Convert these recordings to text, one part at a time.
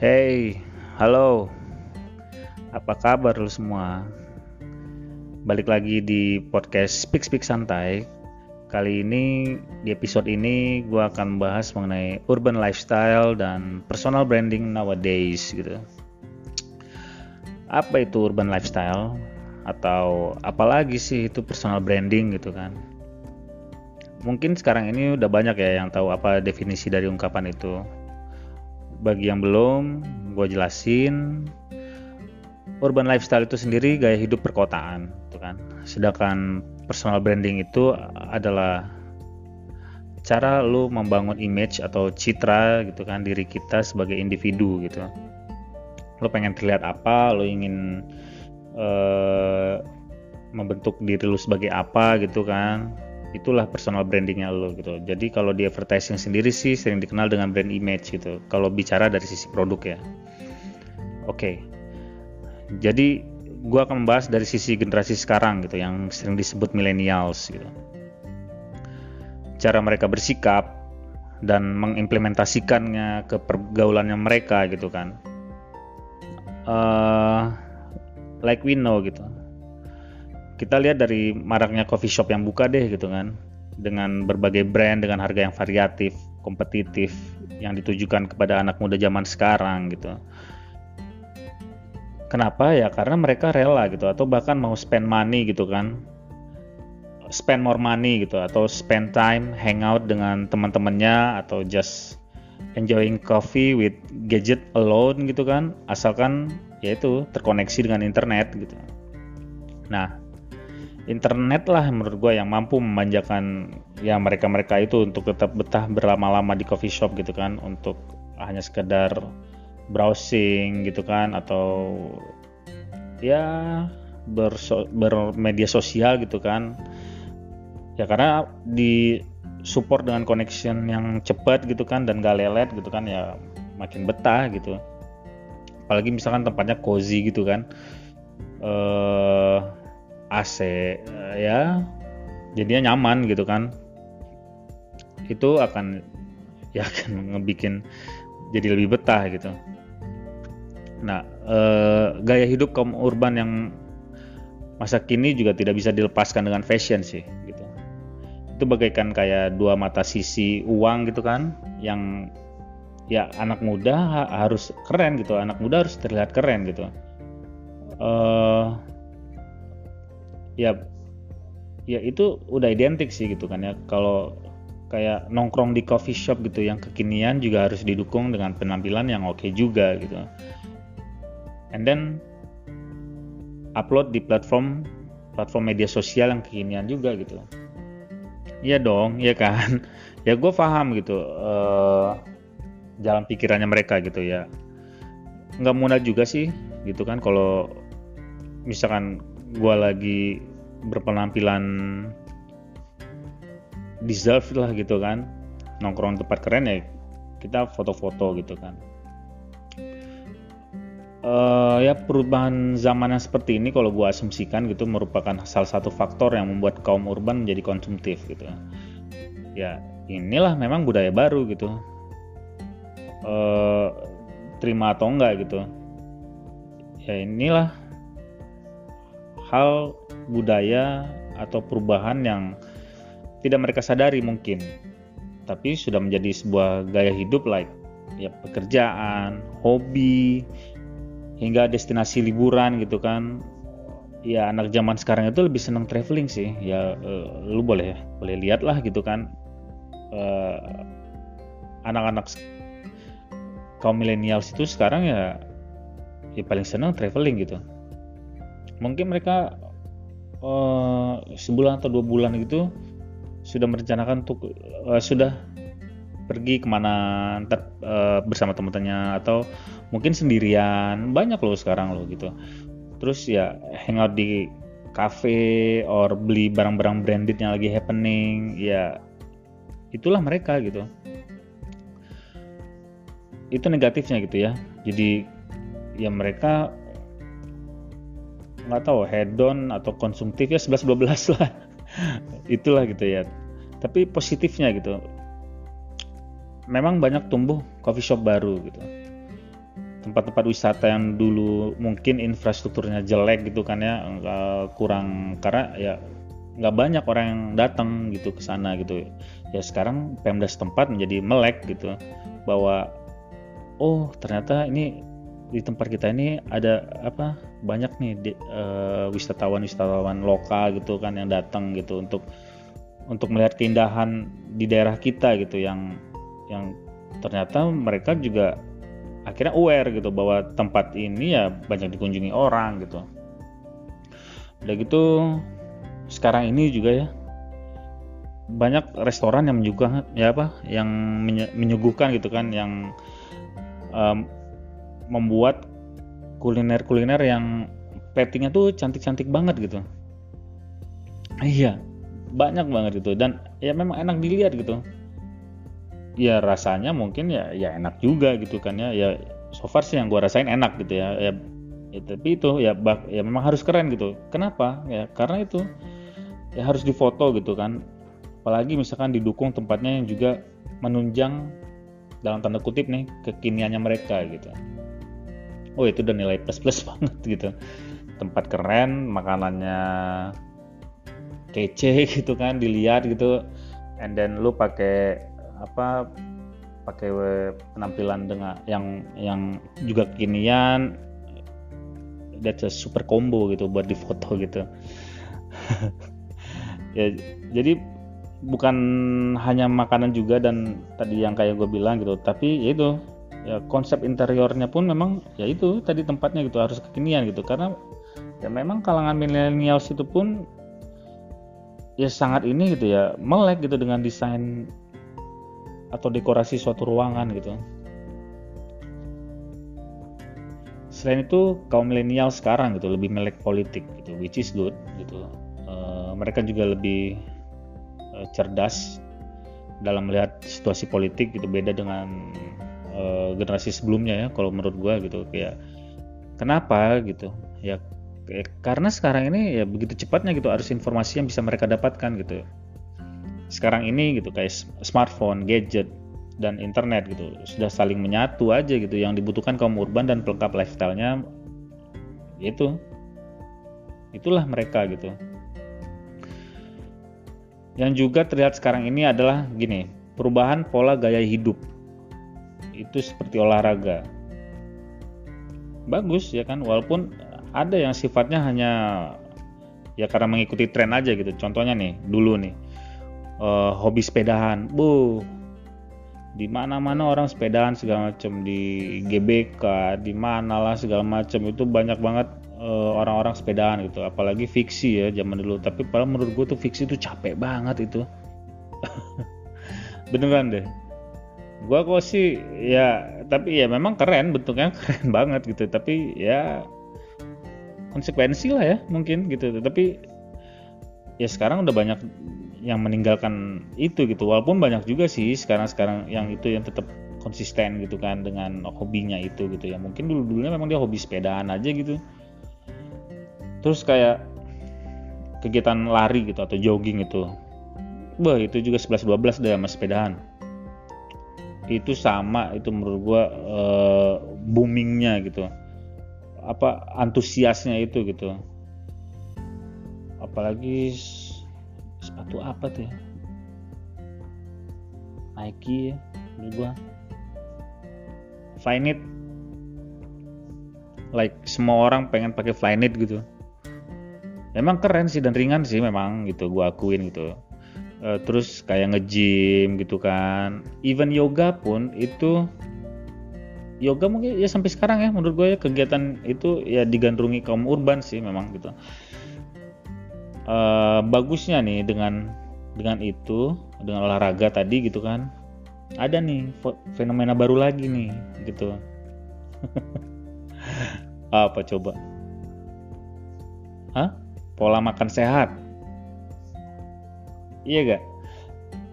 Hey, halo. Apa kabar lu semua? Balik lagi di podcast Speak Speak Santai. Kali ini di episode ini gue akan bahas mengenai urban lifestyle dan personal branding nowadays gitu. Apa itu urban lifestyle? Atau apalagi sih itu personal branding gitu kan? Mungkin sekarang ini udah banyak ya yang tahu apa definisi dari ungkapan itu bagi yang belum, gue jelasin urban lifestyle itu sendiri gaya hidup perkotaan, gitu kan. Sedangkan personal branding itu adalah cara lu membangun image atau citra gitu kan diri kita sebagai individu gitu. Lu pengen terlihat apa, lu ingin uh, membentuk diri lu sebagai apa gitu kan itulah personal brandingnya lo gitu. Jadi kalau di advertising sendiri sih sering dikenal dengan brand image gitu. Kalau bicara dari sisi produk ya. Oke. Okay. jadi gue akan membahas dari sisi generasi sekarang gitu yang sering disebut millennials gitu. Cara mereka bersikap dan mengimplementasikannya ke pergaulannya mereka gitu kan. Uh, like we know gitu kita lihat dari maraknya coffee shop yang buka deh gitu kan. Dengan berbagai brand dengan harga yang variatif kompetitif yang ditujukan kepada anak muda zaman sekarang gitu. Kenapa? Ya karena mereka rela gitu atau bahkan mau spend money gitu kan. Spend more money gitu atau spend time hangout dengan teman-temannya atau just enjoying coffee with gadget alone gitu kan. Asalkan yaitu terkoneksi dengan internet gitu. Nah internet lah menurut gue yang mampu memanjakan ya mereka-mereka itu untuk tetap betah berlama-lama di coffee shop gitu kan. Untuk hanya sekedar browsing gitu kan atau ya berso bermedia sosial gitu kan. Ya karena di support dengan connection yang cepat gitu kan dan gak lelet gitu kan ya makin betah gitu. Apalagi misalkan tempatnya cozy gitu kan. Eh uh, eh, ya jadinya nyaman gitu kan. Itu akan ya akan ngebikin jadi lebih betah gitu. Nah uh, gaya hidup kaum urban yang masa kini juga tidak bisa dilepaskan dengan fashion sih gitu. Itu bagaikan kayak dua mata sisi uang gitu kan yang ya anak muda harus keren gitu anak muda harus terlihat keren gitu. Uh, ya ya itu udah identik sih gitu kan ya kalau kayak nongkrong di coffee shop gitu yang kekinian juga harus didukung dengan penampilan yang oke okay juga gitu and then upload di platform platform media sosial yang kekinian juga gitu Iya dong, iya kan. ya gue paham gitu uh, jalan pikirannya mereka gitu ya. Nggak mudah juga sih gitu kan kalau misalkan gue lagi berpenampilan deserve lah gitu kan. Nongkrong tempat keren ya kita foto-foto gitu kan. Uh, ya perubahan zaman yang seperti ini kalau gue asumsikan gitu merupakan salah satu faktor yang membuat kaum urban menjadi konsumtif gitu. Ya inilah memang budaya baru gitu. Uh, terima atau enggak gitu. Ya inilah hal budaya atau perubahan yang tidak mereka sadari mungkin. Tapi sudah menjadi sebuah gaya hidup like ya pekerjaan, hobi hingga destinasi liburan gitu kan. Ya anak zaman sekarang itu lebih senang traveling sih. Ya uh, lu boleh boleh lihat lah gitu kan. Uh, anak-anak kaum milenials itu sekarang ya ya paling senang traveling gitu. Mungkin mereka uh, sebulan atau dua bulan gitu sudah merencanakan untuk uh, sudah pergi ke mana uh, bersama teman-temannya atau mungkin sendirian. Banyak loh sekarang loh gitu. Terus ya hangout di cafe or beli barang-barang branded yang lagi happening ya itulah mereka gitu. Itu negatifnya gitu ya. Jadi ya mereka nggak tahu hedon atau konsumtif ya 11 12 lah. Itulah gitu ya. Tapi positifnya gitu. Memang banyak tumbuh coffee shop baru gitu. Tempat-tempat wisata yang dulu mungkin infrastrukturnya jelek gitu kan ya kurang karena ya nggak banyak orang yang datang gitu ke sana gitu. Ya sekarang Pemda setempat menjadi melek gitu bahwa oh ternyata ini di tempat kita ini ada apa banyak nih uh, wisatawan wisatawan lokal gitu kan yang datang gitu untuk untuk melihat keindahan di daerah kita gitu yang yang ternyata mereka juga akhirnya aware gitu bahwa tempat ini ya banyak dikunjungi orang gitu. Udah gitu sekarang ini juga ya banyak restoran yang menyuguhkan ya apa yang menyuguhkan gitu kan yang um, membuat kuliner-kuliner yang pettingnya tuh cantik-cantik banget gitu. Iya banyak banget gitu dan ya memang enak dilihat gitu. Ya rasanya mungkin ya ya enak juga gitu kan ya ya so far sih yang gue rasain enak gitu ya ya, ya tapi itu ya bak, ya memang harus keren gitu. Kenapa? Ya karena itu ya harus difoto gitu kan. Apalagi misalkan didukung tempatnya yang juga menunjang dalam tanda kutip nih kekiniannya mereka gitu oh itu udah nilai plus plus banget gitu. Tempat keren makanannya kece gitu kan dilihat gitu. And then lu pakai apa pakai penampilan dengan yang yang juga kekinian. That's a super combo gitu buat difoto gitu. Ya jadi bukan hanya makanan juga dan tadi yang kayak gue bilang gitu tapi ya itu ya konsep interiornya pun memang ya itu tadi tempatnya gitu harus kekinian gitu karena ya memang kalangan milenial itu pun ya sangat ini gitu ya melek gitu dengan desain atau dekorasi suatu ruangan gitu. Selain itu kaum milenial sekarang gitu lebih melek politik gitu, which is good gitu. Uh, mereka juga lebih uh, cerdas dalam melihat situasi politik gitu beda dengan uh, generasi sebelumnya ya kalau menurut gue gitu kayak kenapa? gitu. Ya karena sekarang ini ya begitu cepatnya gitu harus informasi yang bisa mereka dapatkan gitu. Sekarang ini gitu kayak smartphone, gadget dan internet gitu sudah saling menyatu aja gitu yang dibutuhkan kaum urban dan pelengkap lifestyle-nya itu itulah mereka gitu. Yang juga terlihat sekarang ini adalah gini perubahan pola gaya hidup itu seperti olahraga bagus ya kan walaupun ada yang sifatnya hanya ya karena mengikuti tren aja gitu contohnya nih dulu nih uh, hobi sepedahan. Bu, di mana-mana orang sepedaan segala macam di GBK, di mana lah segala macam itu banyak banget uh, orang-orang sepedaan gitu. Apalagi fiksi ya zaman dulu. Tapi pada menurut gue tuh fiksi itu capek banget itu. Beneran deh. Gua kok sih ya tapi ya memang keren bentuknya keren banget gitu. Tapi ya konsekuensi lah ya mungkin gitu. Tapi ya sekarang udah banyak yang meninggalkan itu gitu. Walaupun banyak juga sih sekarang sekarang yang itu yang tetap konsisten gitu kan dengan hobinya itu gitu ya. Mungkin dulu dulunya memang dia hobi sepedaan aja gitu. Terus kayak kegiatan lari gitu atau jogging itu. Bah itu juga 11-12 deh sama sepedaan itu sama itu menurut gua uh, boomingnya gitu. Apa antusiasnya itu gitu. Apalagi sepatu apa tuh ya? Nike ya menurut gua. Flyknit. Like semua orang pengen pakai Flyknit gitu. Memang keren sih dan ringan sih memang gitu gua akuin gitu uh, terus kayak nge-gym gitu kan. Even yoga pun itu yoga mungkin ya sampai sekarang ya menurut gue ya kegiatan itu ya digandrungi kaum urban sih memang gitu. Uh, bagusnya nih dengan dengan itu dengan olahraga tadi gitu kan. Ada nih fenomena baru lagi nih gitu. Apa coba? Hah? pola makan sehat iya gak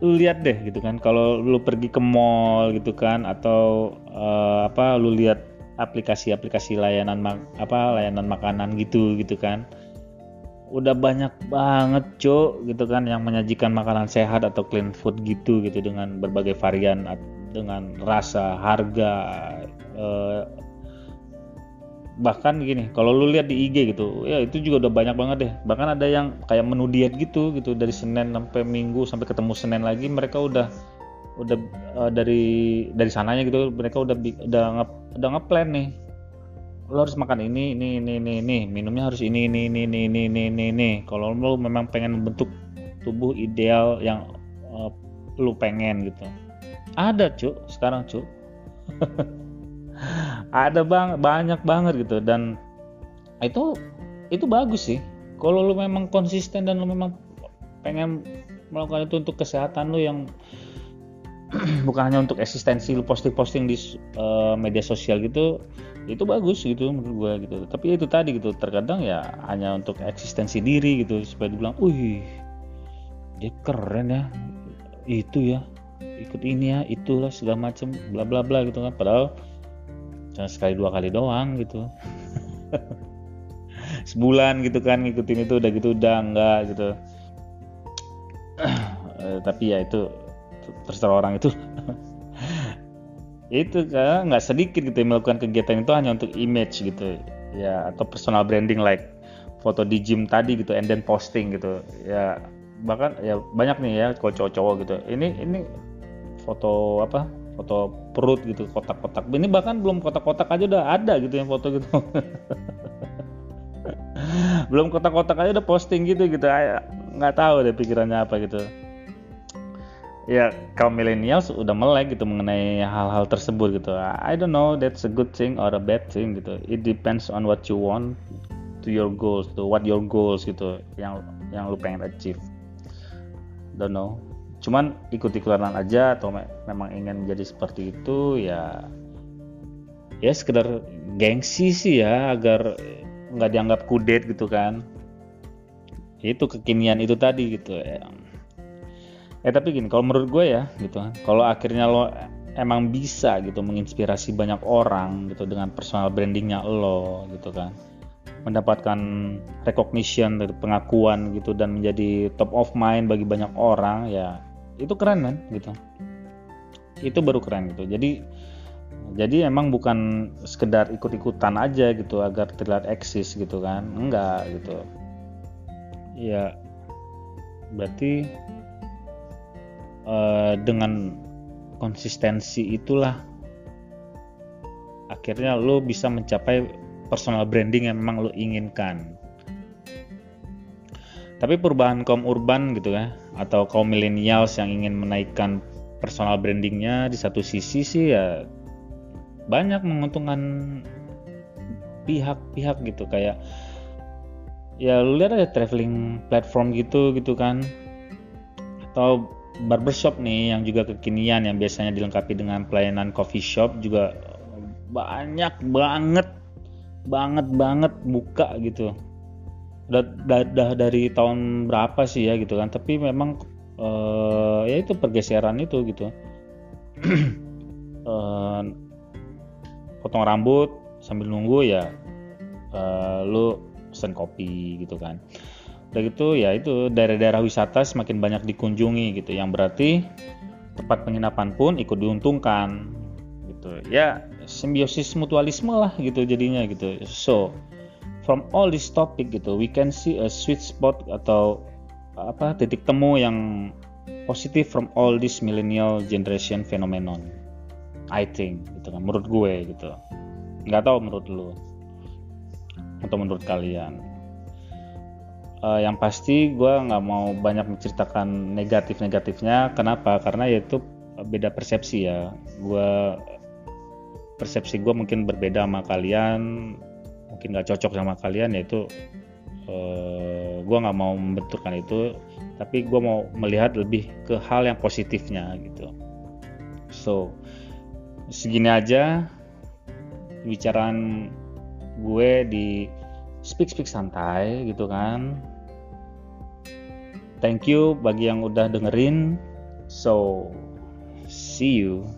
lu lihat deh gitu kan kalau lu pergi ke mall gitu kan atau uh, apa lu lihat aplikasi-aplikasi layanan apa layanan makanan gitu gitu kan. Udah banyak banget cok gitu kan yang menyajikan makanan sehat atau clean food gitu gitu dengan berbagai varian dengan rasa harga eh, bahkan gini kalau lu lihat di IG gitu ya itu juga udah banyak banget deh bahkan ada yang kayak menu diet gitu gitu dari Senin sampai Minggu sampai ketemu Senin lagi mereka udah udah uh, dari dari sananya gitu mereka udah udah nge, udah ngeplan nih lo harus makan ini ini ini ini ini minumnya harus ini ini ini ini ini ini ini, ini. kalau lo memang pengen membentuk tubuh ideal yang uh, lu pengen gitu ada cuk sekarang cuk ada bang banyak banget gitu. Dan itu itu bagus sih. Kalau lu memang konsisten dan lu memang pengen melakukan itu untuk kesehatan lu yang bukan hanya untuk eksistensi lu posting-posting di uh, media sosial gitu itu bagus gitu menurut gue gitu. Tapi itu tadi gitu terkadang ya hanya untuk eksistensi diri gitu. Supaya dibilang wih dia keren ya itu ya ikut ini ya itulah segala macem bla bla bla gitu kan. Padahal cuma sekali dua kali doang gitu. Sebulan gitu kan ngikutin itu udah gitu udah enggak gitu. Eh, tapi ya itu terserah orang itu. Itu kan nggak sedikit gitu yang melakukan kegiatan itu hanya untuk image gitu. Ya atau personal branding like foto di gym tadi gitu and then posting gitu. Ya bahkan ya banyak nih ya cowok-cowok gitu. Ini ini foto apa foto perut gitu kotak-kotak. Ini bahkan belum kotak-kotak aja udah ada gitu yang foto gitu. Belum kotak-kotak aja udah posting gitu gitu. Nggak tahu deh pikirannya apa gitu. Ya kaum millennials udah melek gitu mengenai hal-hal tersebut gitu. I don't know that's a good thing or a bad thing gitu. It depends on what you want to your goals to what your goals gitu yang yang lu pengen achieve. Don't know cuman ikut-ikutan aja atau me memang ingin menjadi seperti itu ya ya sekedar gengsi sih ya agar nggak dianggap kudet gitu kan. Itu kekinian itu tadi gitu ya. Eh tapi gini kalau menurut gue ya gitu kalau akhirnya lo emang bisa gitu menginspirasi banyak orang gitu dengan personal brandingnya lo gitu kan. Mendapatkan recognition dari pengakuan gitu dan menjadi top of mind bagi banyak orang ya itu keren kan gitu. Itu baru keren gitu. Jadi jadi emang bukan sekedar ikut-ikutan aja gitu agar terlihat eksis gitu kan. Enggak gitu. Ya berarti uh, dengan konsistensi itulah akhirnya lo bisa mencapai personal branding yang memang lo inginkan. Tapi perubahan kaum urban gitu ya, atau kaum millennials yang ingin menaikkan personal brandingnya di satu sisi sih ya banyak menguntungkan pihak-pihak gitu. Kayak ya lu lihat ada traveling platform gitu gitu kan. Atau barbershop nih yang juga kekinian yang biasanya dilengkapi dengan pelayanan coffee shop juga banyak banget banget banget buka gitu udah, udah, dari tahun berapa sih ya gitu kan. Tapi memang uh, ya itu pergeseran itu gitu. Uh, potong rambut sambil nunggu ya uh, lu pesen kopi gitu kan. Udah gitu ya itu daerah-daerah wisata semakin banyak dikunjungi gitu. Yang berarti tempat penginapan pun ikut diuntungkan gitu. Ya simbiosis mutualisme lah gitu jadinya gitu. So from all this topic gitu we can see a sweet spot atau apa titik temu yang positif from all this millennial generation phenomenon I think gitu kan menurut gue gitu. Nggak tahu menurut lu atau menurut kalian. Uh, yang pasti gue nggak mau banyak menceritakan negatif-negatifnya. Kenapa? Karena yaitu beda persepsi ya. Gue persepsi gue mungkin berbeda sama kalian mungkin nggak cocok sama kalian yaitu uh, gue nggak mau membenturkan itu tapi gue mau melihat lebih ke hal yang positifnya gitu. So segini aja bicaraan gue di speak speak santai gitu kan. Thank you bagi yang udah dengerin. So see you